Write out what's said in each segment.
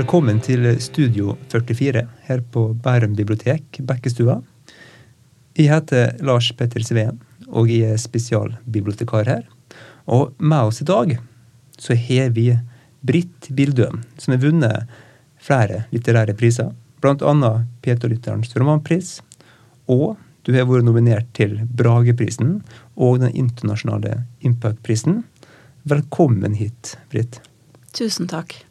Velkommen til Studio 44 her på Bærum bibliotek, Bekkestua. Jeg heter Lars Petter Sveen, og jeg er spesialbibliotekar her. Og med oss i dag så har vi Britt Bildøen, som har vunnet flere litterære priser. Blant annet Peterlytterens romanpris. Og du har vært nominert til Brageprisen og den internasjonale Impact-prisen. Velkommen hit, Britt. Tusen takk.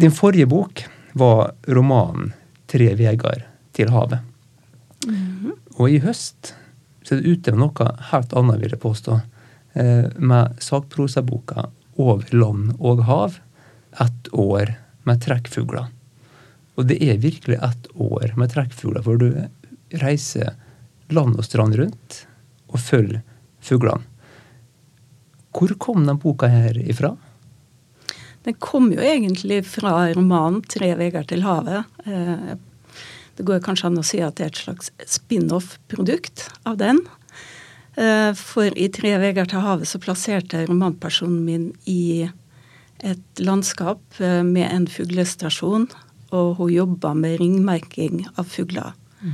Din forrige bok var romanen 'Tre veger til havet'. Mm -hmm. Og i høst så er det ute med noe helt annet, vil jeg påstå. Eh, med sakprosaboka 'Over land og hav'. Ett år med trekkfugler. Og det er virkelig ett år med trekkfugler, for du reiser land og strand rundt og følger fuglene. Hvor kom den boka her ifra? Den kom jo egentlig fra romanen 'Tre vegger til havet'. Eh, det går kanskje an å si at det er et slags spin-off-produkt av den. Eh, for i 'Tre vegger til havet' så plasserte romanpersonen min i et landskap eh, med en fuglestasjon, og hun jobba med ringmerking av fugler. Mm.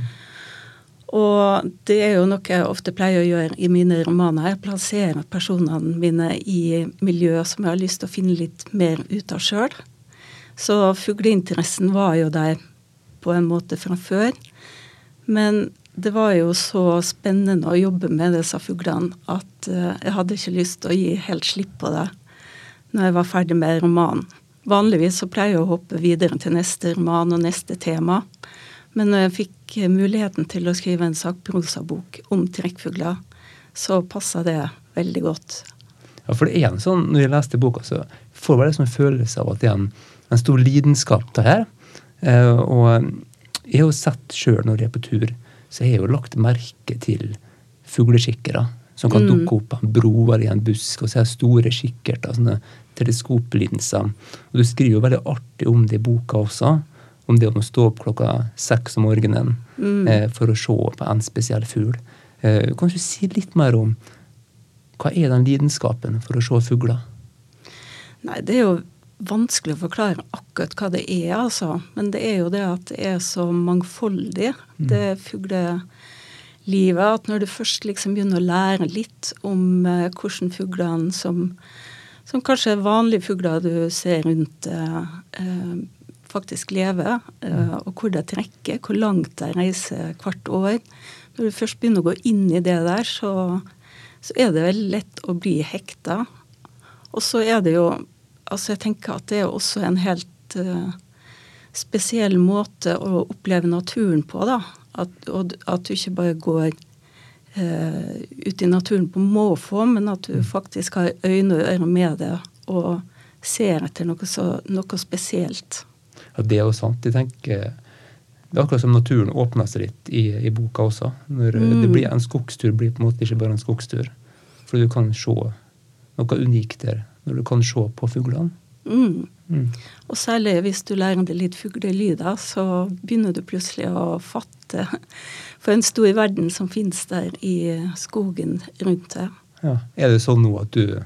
Og det er jo noe jeg ofte pleier å gjøre i mine romaner. Jeg plasserer personene mine i miljø som jeg har lyst til å finne litt mer ut av sjøl. Så fugleinteressen var jo der på en måte fra før. Men det var jo så spennende å jobbe med disse fuglene at eh, jeg hadde ikke lyst til å gi helt slipp på det når jeg var ferdig med romanen. Vanligvis så pleier jeg å hoppe videre til neste roman og neste tema. Men når jeg fikk muligheten til å skrive en sakprosabok om trekkfugler, så passa det veldig godt. Ja, for det er en sånn, Når jeg leste boka, så får jeg liksom en følelse av at det er en, en stor lidenskap det her. Eh, og jeg har jo sett sjøl når jeg er på tur, så jeg har jo lagt merke til fugleskikkere som kan mm. dukke opp på en bro eller i en busk, og så er store kikkerter, sånne teleskoplinser. Og du skriver jo veldig artig om det i boka også om det å stå opp klokka seks om morgenen mm. eh, for å se på en spesiell fugl. Eh, kan du si litt mer om hva er den lidenskapen for å se fugler? Nei, det er jo vanskelig å forklare akkurat hva det er, altså. Men det er jo det at det er så mangfoldig, mm. det fuglelivet. At når du først liksom begynner å lære litt om eh, hvordan fuglene som, som kanskje vanlige fugler du ser rundt eh, eh faktisk lever, eh, og hvor det trekker, hvor langt de reiser hvert år. Når du først begynner å gå inn i det der, så, så er det veldig lett å bli hekta. Og så er det jo Altså, jeg tenker at det er også en helt uh, spesiell måte å oppleve naturen på, da. At, og, at du ikke bare går uh, ut i naturen på måfå, men at du faktisk har øyne og ører med det og ser etter noe, så, noe spesielt. Ja, det er jo sant. Jeg tenker det er akkurat som naturen åpner seg litt i, i boka også. Når mm. det blir En skogstur blir på en måte ikke bare en skogstur. For du kan se noe unikt der når du kan se på fuglene. Mm. Mm. Og særlig hvis du lærer deg litt fuglelyder, så begynner du plutselig å fatte for en stor verden som finnes der i skogen rundt deg. Ja. Er det sånn nå at du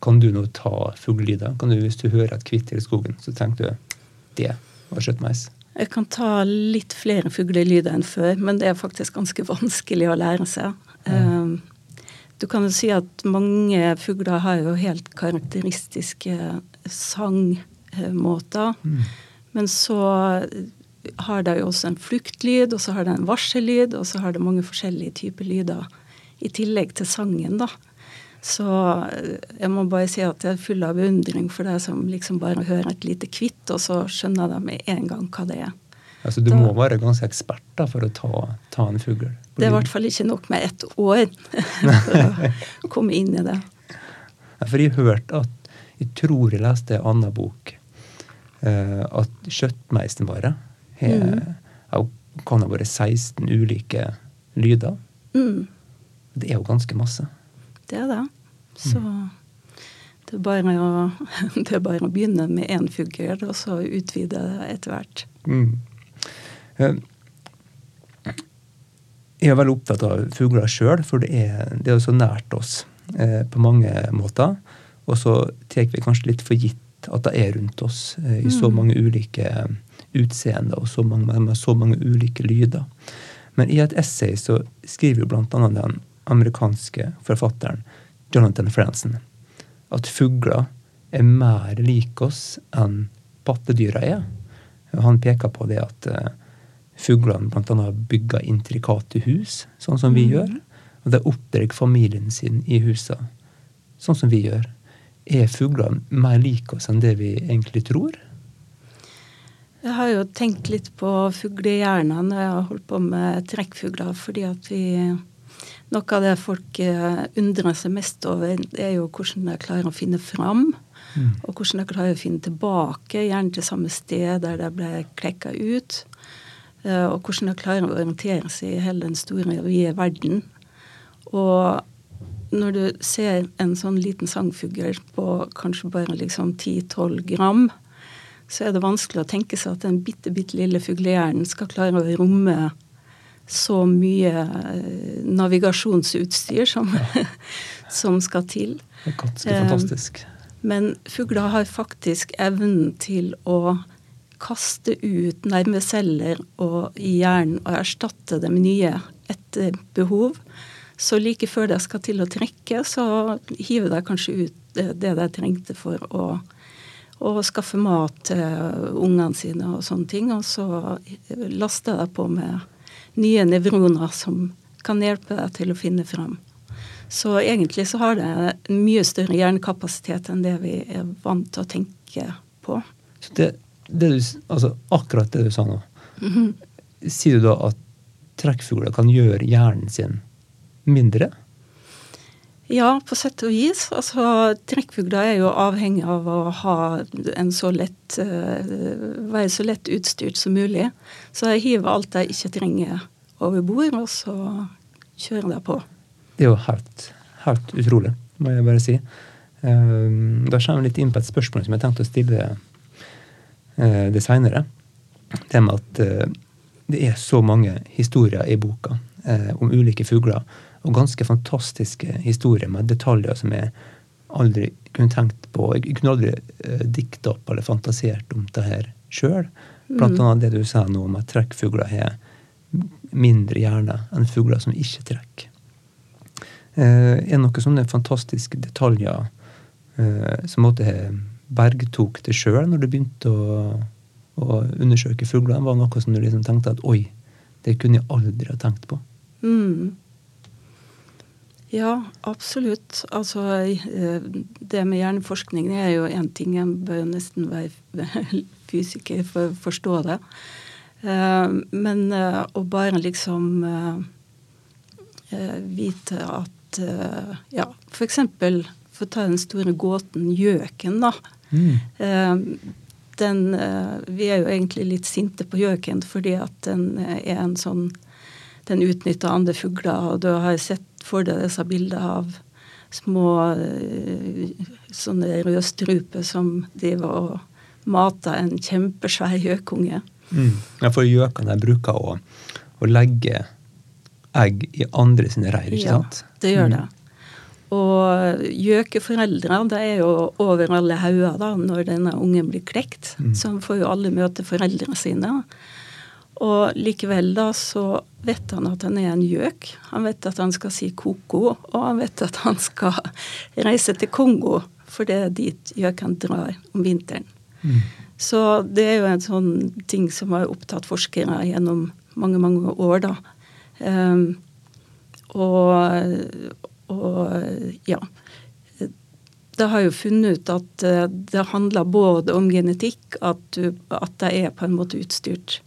kan du nå ta fuglelyder? Hvis du hører et kvitter i skogen, så tenker du det var kjøttmeis? Jeg kan ta litt flere fuglelyder enn før, men det er faktisk ganske vanskelig å lære seg. Mm. Du kan jo si at mange fugler har jo helt karakteristiske sangmåter. Mm. Men så har de jo også en fluktlyd, og så har de en varsellyd, og så har de mange forskjellige typer lyder i tillegg til sangen, da. Så eh, jeg må bare si at jeg er full av beundring for deg som liksom bare hører et lite kvitt, og så skjønner de med en gang hva det er. Altså Du da, må være ganske ekspert da for å ta, ta en fugl? Det er i hvert fall ikke nok med ett år for å komme inn i det. Ja, For jeg har hørt at Jeg tror jeg leste en annen bok uh, at kjøttmeisen bare mm. kan ha vært 16 ulike lyder. Mm. Det er jo ganske masse. Det er. Så det er bare å, det er bare å begynne med én fugl, og så utvide etter hvert. Mm. Eh, jeg er veldig opptatt av fugler sjøl, for det er, det er så nært oss eh, på mange måter. Og så tar vi kanskje litt for gitt at det er rundt oss eh, i så mange ulike utseender og så mange, med så mange ulike lyder. Men i et essay så skriver jo annet den amerikanske forfatteren Jonathan Franzen at fugler er mer lik oss enn pattedyra er. Han peker på det at uh, fuglene bl.a. bygger intrikate hus, sånn som vi mm. gjør. Og de oppdrar familien sin i husene, sånn som vi gjør. Er fuglene mer lik oss enn det vi egentlig tror? Jeg har jo tenkt litt på fuglehjerner når jeg har holdt på med trekkfugler, fordi at vi noe av det folk eh, undrer seg mest over, er jo hvordan de klarer å finne fram. Mm. Og hvordan de klarer å finne tilbake, gjerne til samme sted der de ble klekka ut. Eh, og hvordan de klarer å orientere seg i hele den store og vide verden. Og når du ser en sånn liten sangfugl på kanskje bare liksom 10-12 gram, så er det vanskelig å tenke seg at den bitte, bitte lille fuglehjernen skal klare å romme så mye eh, navigasjonsutstyr som, som skal til. Det er ganske fantastisk. Eh, men fugler har faktisk evnen til å kaste ut nerveceller i hjernen og erstatte dem nye etter behov. Så like før de skal til å trekke, så hiver de kanskje ut det de trengte for å, å skaffe mat til ungene sine og sånne ting. Og så laster de på med nye nevroner som kan hjelpe deg til å finne fram. Så egentlig så har det en mye større hjernekapasitet enn det vi er vant til å tenke på. Så det, det du, altså akkurat det du sa nå, mm -hmm. sier du da at trekkfugler kan gjøre hjernen sin mindre? Ja, på sett og vis. Altså, Trekkfugler er jo avhengig av å ha en så lett, uh, være så lett utstyrt som mulig. Så jeg hiver alt jeg ikke trenger over bord, og så kjører jeg på. Det er jo helt, helt utrolig, må jeg bare si. Ehm, da kommer vi litt inn på et spørsmål som jeg tenkte å stille eh, det seinere. Det med at eh, det er så mange historier i boka eh, om ulike fugler. Og ganske fantastiske historier med detaljer som jeg aldri kunne tenkt på. Jeg kunne aldri dikta opp eller fantasert om det her sjøl. Blant mm. annet det du sa nå om at trekkfugler har mindre hjerne enn fugler som ikke trekker. Eh, er noen sånne fantastiske detaljer eh, som måtte bergtok det sjøl når du begynte å, å undersøke fuglene? Var noe som du liksom tenkte at oi, det kunne jeg aldri ha tenkt på? Mm. Ja, absolutt. Altså, eh, det med hjerneforskning er jo én ting. En bør nesten være fysiker for å forstå det. Eh, men eh, å bare liksom vite at Ja, for eksempel for å ta den store gåten gjøken, da. Mm. Den, vi er jo egentlig litt sinte på gjøken fordi at den er en sånn Den utnytter andre fugler, og du har sett for du disse bildene av små sånne rødstruper som driver og mater en kjempesvær gjøkunge. Mm. Ja, for gjøkene bruker å, å, legge egg i andre sine reir, ikke ja, sant? det gjør mm. det. Og gjøkeforeldre det er jo over alle hauger da, når denne ungen blir klekt. Mm. Så han får jo alle møte foreldrene sine. Og likevel da så vet han at han er en gjøk. Han vet at han skal si ko-ko, og han vet at han skal reise til Kongo, for det er dit gjøkene drar om vinteren. Mm. Så det er jo en sånn ting som har opptatt forskere gjennom mange, mange år, da. Um, og, og ja. Det har jo funnet ut at eh, det handler både om genetikk, at, du, at det er på en måte utstyrt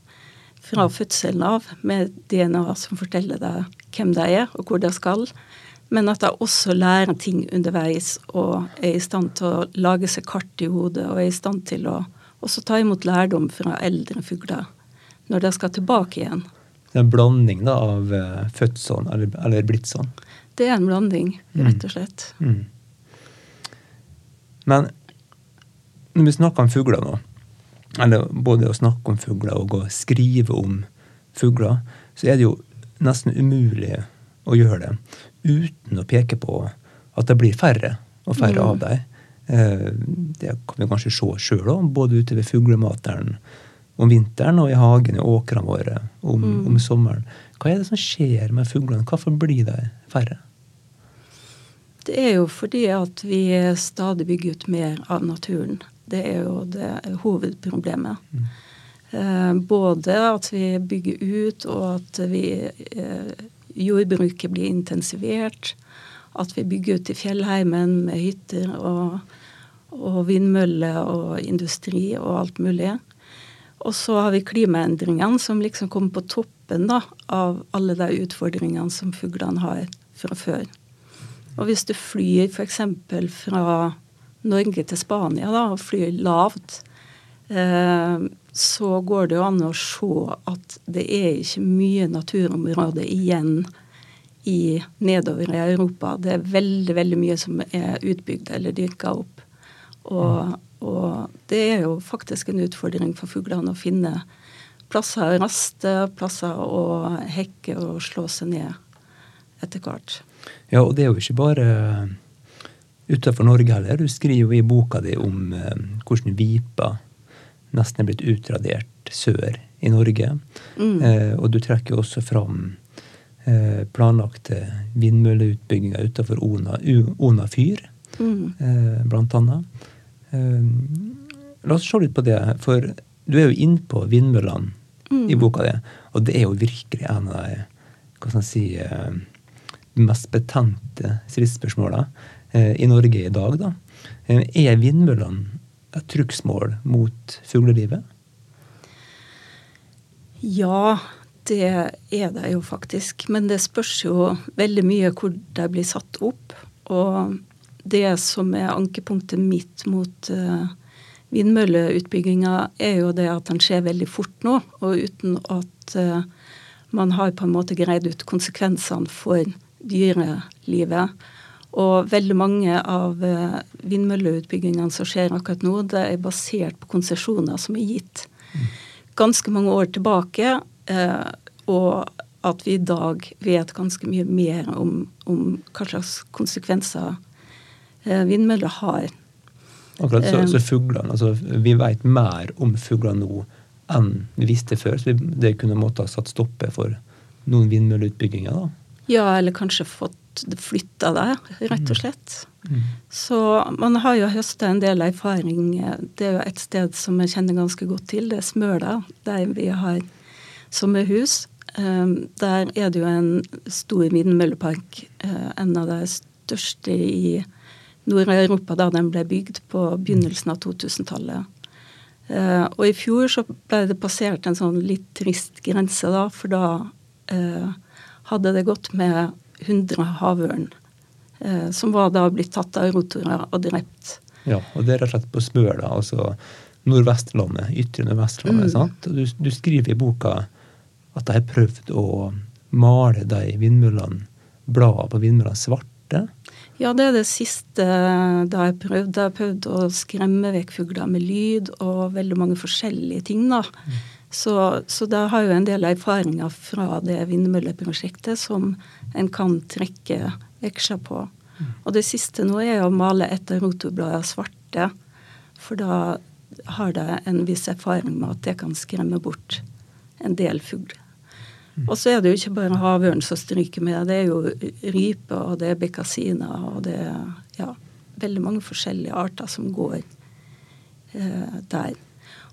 fra fødselen av med DNA som forteller deg hvem det er, og hvor det skal. Men at de også lærer ting underveis og er i stand til å lage seg kart i hodet og er i stand til å også ta imot lærdom fra eldre fugler når de skal tilbake igjen. Det er en blanding da, av fødselen, født sånn eller, eller blitt sånn? Det er en blanding, rett og slett. Mm. Mm. Men når vi snakker om fugler nå, eller både å snakke om fugler og å skrive om fugler, så er det jo nesten umulig å gjøre det uten å peke på at det blir færre og færre mm. av dem. Eh, det kan vi kanskje se sjøl òg, både ute ved fuglemateren om vinteren og i hagen i åkrene våre om, mm. om, sommeren. Hva er det som skjer med fuglene? Hvorfor blir de færre? Det er jo fordi at vi stadig bygger ut mer av naturen. Det er jo det hovedproblemet. Mm. Eh, både at vi bygger ut, og at vi, eh, jordbruket blir intensivert. At vi bygger ut i fjellheimen med hytter og, og vindmøller og industri og alt mulig. Og så har vi klimaendringene som liksom kommer på toppen da, av alle de utfordringene som fuglene har fra før. Og hvis du flyr f.eks. fra Norge til Spania da, og flyr lavt, eh, så går det jo an å se at det er ikke mye naturområde igjen i, nedover i Europa. Det er veldig, veldig mye som er utbygd eller dyrka opp. Og, og, det er jo faktisk en utfordring for fuglene å finne plasser å raste, plasser å hekke og slå seg ned etter hvert. Ja, og det er jo ikke bare utenfor Norge heller. Du skriver jo i boka di om eh, hvordan vipa nesten er blitt utradert sør i Norge. Mm. Eh, og du trekker også fram Eh, planlagte vindmølleutbygginger utenfor Ona, Ona fyr, mm. Eh, blant annet. Eh, la oss se litt på det, for du er jo innpå vindmøllene mm. i boka di, og det er jo virkelig en av de hva skal si, mest betente stridsspørsmåla i Norge i dag. Da. Er vindmøllene et trugsmål mot fuglelivet? Ja, det er det jo faktisk. Men det spørs jo veldig mye hvor de blir satt opp. Og det som er ankepunktet mitt mot uh, vindmølleutbygginga, er jo det at den skjer veldig fort nå, og uten at man har på en måte greid ut konsekvensene for dyrelivet. Og veldig mange av uh, vindmølleutbyggingene som skjer akkurat nå, det er basert på konsesjoner som er gitt ganske mange år tilbake. Eh, og at vi i dag vet ganske mye mer om, om hva slags konsekvenser eh, vindmøller har. Akkurat, så, så fuglene, altså Vi vet mer om fugler nå enn vi visste før. så Det kunne måtte ha satt stoppe for noen vindmølleutbygginger? da. Ja, eller kanskje fått flytta deg, rett og slett. Mm. Mm. Så man har jo høsta en del erfaring. Det er jo et sted som jeg kjenner ganske godt til, det er Smøla, der vi har sommerhus. Ehm, der er det jo en stor vindmøllepark, eh, en av de største i Nord-Europa da den ble bygd på begynnelsen av 2000-tallet. Eh, og i fjor så ble det passert en sånn litt trist grense, da, for da eh, hadde det gått med 100 havørn. Som var da blitt tatt av rotorer og drept. Ja, og det er rett og slett på Smøla, altså Nordvestlandet, ytre Nordvestlandet. Mm. sant? Du, du skriver i boka at de har prøvd å male de vindmøllene, bladene på vindmøllene svarte. Ja, det er det siste de har prøvd. De har prøvd å skremme vekk fugler med lyd og veldig mange forskjellige ting. da. Mm. Så, så da har jo en del erfaringer fra det vindmølleprosjektet som en kan trekke veksler på. Mm. Og det siste nå er å male et av rotorbladene svarte. For da har de en viss erfaring med at det kan skremme bort en del fugl. Og så er det jo ikke bare havørn som stryker med. Det er jo rype, og det er bekkasiner, og det er ja, veldig mange forskjellige arter som går eh, der.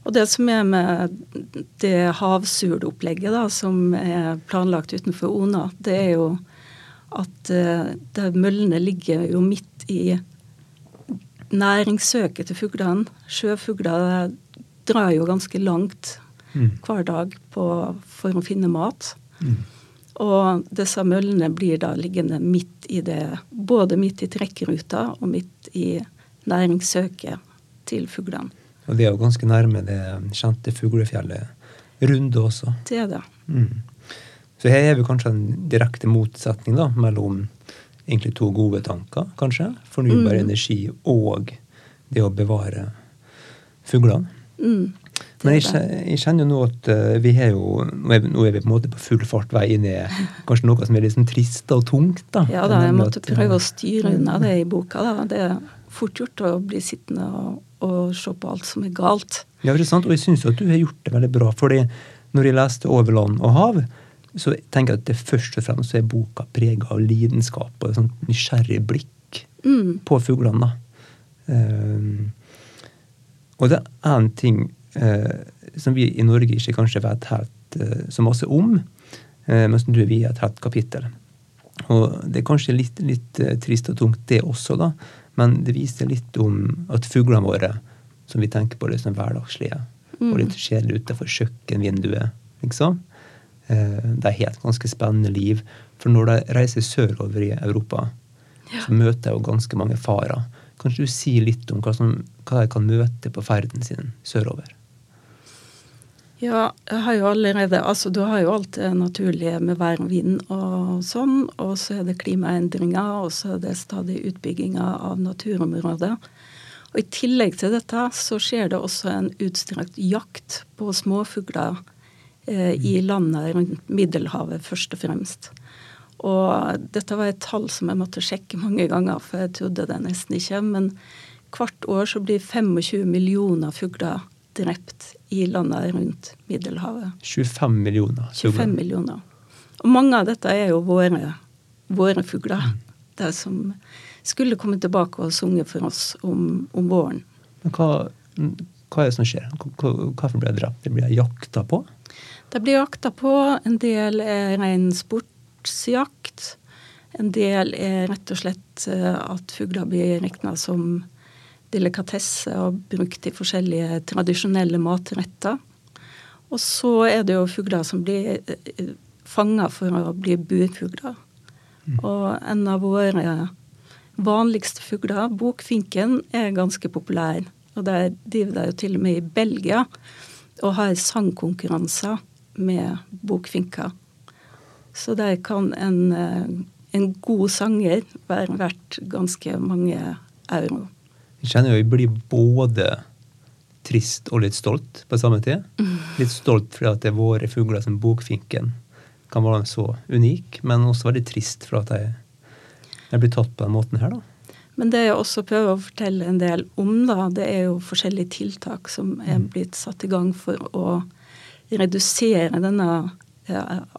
Og det som er med det havsulopplegget da, som er planlagt utenfor Ona, det er jo at der møllene ligger jo midt i næringssøket til fuglene. Sjøfugler drar jo ganske langt mm. hver dag på, for å finne mat. Mm. Og disse møllene blir da liggende midt i det, både midt i trekkruta og midt i næringssøket til fuglene. Og det er jo ganske nærme det kjente fuglefjellet Runde også. Det er det. Mm. Så her er vi kanskje en direkte motsetning da, mellom egentlig to gode tanker, kanskje. Fornybar mm. energi og det å bevare fuglene. Mm. Men jeg, jeg, kjenner jo nå at uh, vi har jo nå er, vi, vi, på en måte på full fart vei inn i kanskje noe som er litt sånn trist og tungt. da. Ja da, jeg måtte prøve å styre unna det i boka. da. Det, er fort gjort å bli sittende og, og se på alt som er galt. Ja, ikke sant? Og jeg syns at du har gjort det veldig bra. fordi når jeg leste 'Over land og hav', så tenker jeg at det først og fremst er boka prega av lidenskap og et sånt nysgjerrig blikk Mm. på fuglene. Ehm, og det er én ting uh, som vi i Norge ikke kanskje vet helt uh, så masse om, uh, men som du vier et helt kapittel. Og det er kanskje litt, litt trist og tungt, det også, da, men det viser litt om at fuglene våre, som vi tenker på det som hverdagslige, og litt kjedelig utenfor kjøkkenvinduet, liksom, eh, de har et ganske spennende liv. For når de reiser sørover i Europa, så møter de jo ganske mange farer. Kanskje du sier litt om hva, som, hva de kan møte på ferden sin sørover? Ja, jeg har jo allerede Altså, du har jo alt det naturlige med vær og vind og sånn, og så er det klimaendringer, og så er det stadig utbygginger av naturområder. Og i tillegg til dette så skjer det også en utstrakt jakt på småfugler eh, i landet rundt Middelhavet, først og fremst. Og dette var et tall som jeg måtte sjekke mange ganger, for jeg trodde det nesten ikke. Men hvert år så blir 25 millioner fugler drept i landet rundt Middelhavet. 25 millioner 25 millioner. Og mange av dette er jo våre, våre fugler. De som skulle komme tilbake og sunge for oss om, om våren. Men hva, hva er det som skjer? Hvorfor blir de drept? De blir jakta på? Det blir jakta på. En del er ren sportsjakt. En del er rett og slett eh, at fugler blir regna som delikatesse og brukt i forskjellige tradisjonelle matretter. Og så er det jo fugler som blir fanga for å bli burfugler. Og en av våre vanligste fugler, bokfinken, er ganske populær. Og der driver de jo til og med i Belgia og har sangkonkurranser med bokfinker. Så der kan en, eh, en god sanger være verdt ganske mange euro. Jeg kjenner jo jeg blir både trist og litt stolt på samme tid. Litt stolt fordi at det er våre fugler som bokfinken kan være så unik, men også veldig trist for at jeg, jeg blir tatt på den måten her, da. Men det jeg også prøver å fortelle en del om, da, det er jo forskjellige tiltak som er blitt satt i gang for å redusere denne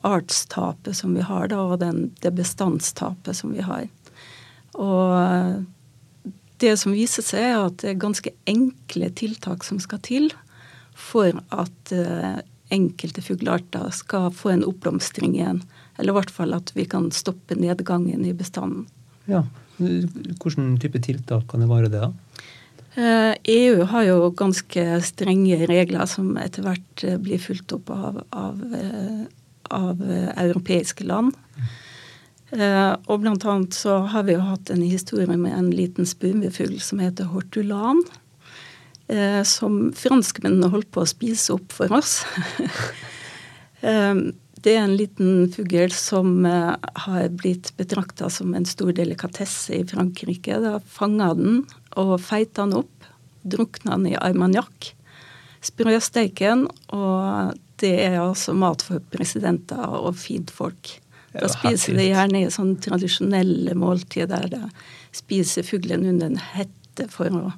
artstapet som vi har, da, og den, det bestandstapet som vi har. Og det som viser seg, er at det er ganske enkle tiltak som skal til for at eh, enkelte fuglearter skal få en oppblomstring igjen. Eller i hvert fall at vi kan stoppe nedgangen i bestanden. Ja. Hvilken type tiltak kan det være det, da? Eh, EU har jo ganske strenge regler som etter hvert eh, blir fulgt opp av, av, av europeiske land. Eh, og blant annet så har vi jo hatt en historie med en liten spumefugl som heter hortulan. Eh, som franskmennene holdt på å spise opp for oss. eh, det er en liten fugl som eh, har blitt betrakta som en stor delikatesse i Frankrike. Da fanga den og feita den opp, drukna den i armagnac, sprøsteiken, og det er altså mat for presidenter og fint folk. Da spiser de gjerne i sånn tradisjonelle måltid der de spiser fuglen under en hette for å,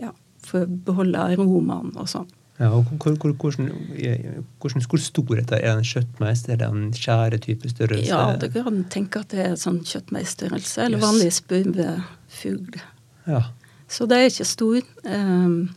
ja, for å beholde aromaen og sånn. Ja, og hvor, hvor, hvordan, hvordan, hvor stor er det? Er det en kjøttmeis? Er det en skjæretype størrelse? Ja, du kan tenke at det er sånn kjøttmeisstørrelse, eller Yes. vanlig spurvefugl. Ja. Så det er ikke stor. Um,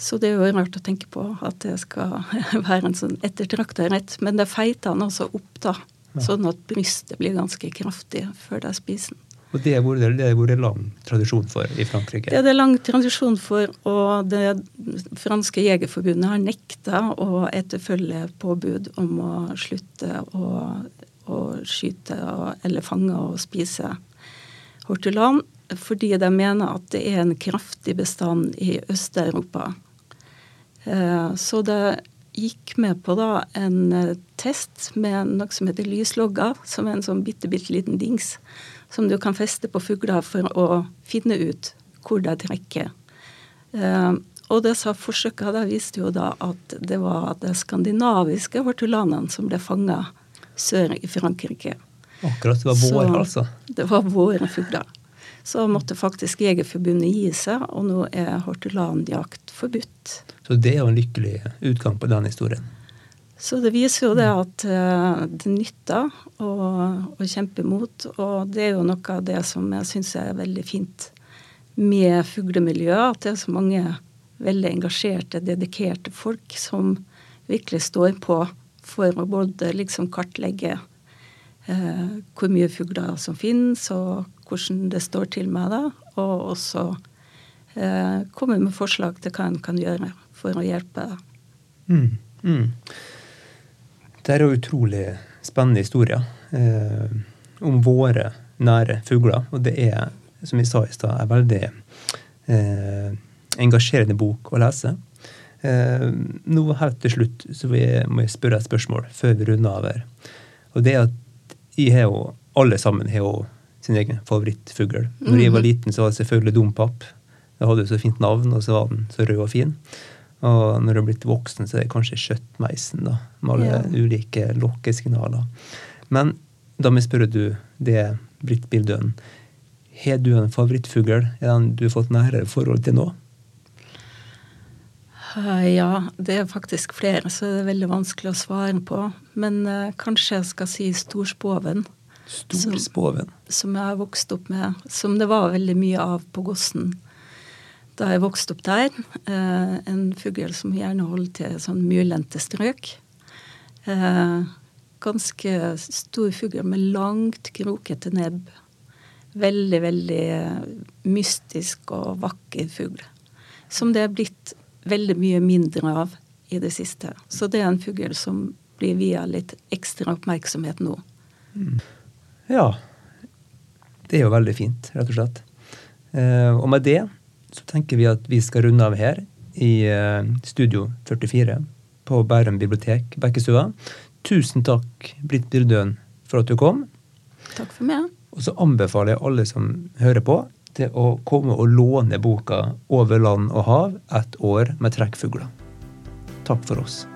så det er jo rart å tenke på at det skal være en sånn ettertrakta rett. Men det feiter han også opp, da. Sånn at brystet blir ganske kraftig før de spiser den. Og det har vært- det lang tradisjon for i Frankrike. Det er det lang tradisjon for, og det franske jegerforbundet har nekta å etterfølge påbud om å slutte å, å skyte og, eller fange og spise hortulan, fordi de mener at det er en kraftig bestand i Øst-Europa. Eh, Så det gikk med på da en eh, test med noe som heter lyslogger, som er en sånn bitte, bitte liten dings som du kan feste på fugler for å finne ut hvor de trekker. Eh, og disse forsøkene da viste jo da at det var de skandinaviske hortulanene som ble fanga sør i Frankrike. Akkurat, det var vår, Så altså. Det var våre fugler. Så måtte faktisk Jegerforbundet gi seg, og nå er hortulanjakt forbudt. Så det er jo en lykkelig utgang på den historien. Så det viser jo det at uh, det nytter å, å, kjempe imot. Og det er jo noe av det som jeg syns er veldig fint med fuglemiljøet. At det er så mange veldig engasjerte, dedikerte folk som virkelig står på for å både liksom kartlegge eh, hvor mye fugler som finnes, og hvordan det står til meg da, Og også eh, komme med forslag til hva en kan gjøre for å hjelpe. Mm. Mm. Det er jo utrolig spennende historier eh, om våre nære fugler. Og det er, som vi sa i stad, en veldig eh, engasjerende bok å lese. Eh, nå helt til slutt så må jeg spørre et spørsmål før vi runder av her. Og det er at jeg har jo, alle sammen har jo sin egen favorittfugl. Når jeg var mhm. liten, så var det selvfølgelig Dompap. Det hadde jo så fint navn, og så var den så rød og fin. Og når du har blitt voksen, så er det kanskje kjøttmeisen, da, med alle ja. ulike lokkesignaler. Men da må jeg spørre du, det er Britt Bildøen, har du en favorittfugl? Er den du har fått nærere forhold til nå? Eh, ja, det er faktisk flere, så det er veldig vanskelig å svare på. Men uh, kanskje jeg skal si storspoven. Storspoven? Som, som, jeg har vokst opp med. Som det var veldig mye av på Gossen da jeg vokste opp der. Eh, en fugl som gjerne holder til sånn myrlendte strøk. Eh, ganske stor fugl med langt, krokete nebb. Veldig, veldig mystisk og vakker fugl. Som det er blitt veldig mye mindre av i det siste. Så det er en fugl som blir via litt ekstra oppmerksomhet nå. Mm. Ja. Det er jo veldig fint, rett og slett. Eh, og med det så tenker vi at vi skal runde av her i eh, Studio 44 på Bærum bibliotek, Bekkestua. Tusen takk, Britt Byrdøen, for at du kom. Takk for meg. Og så anbefaler jeg alle som hører på, til å komme og låne boka 'Over land og hav et år med trekkfugler'. Takk for oss.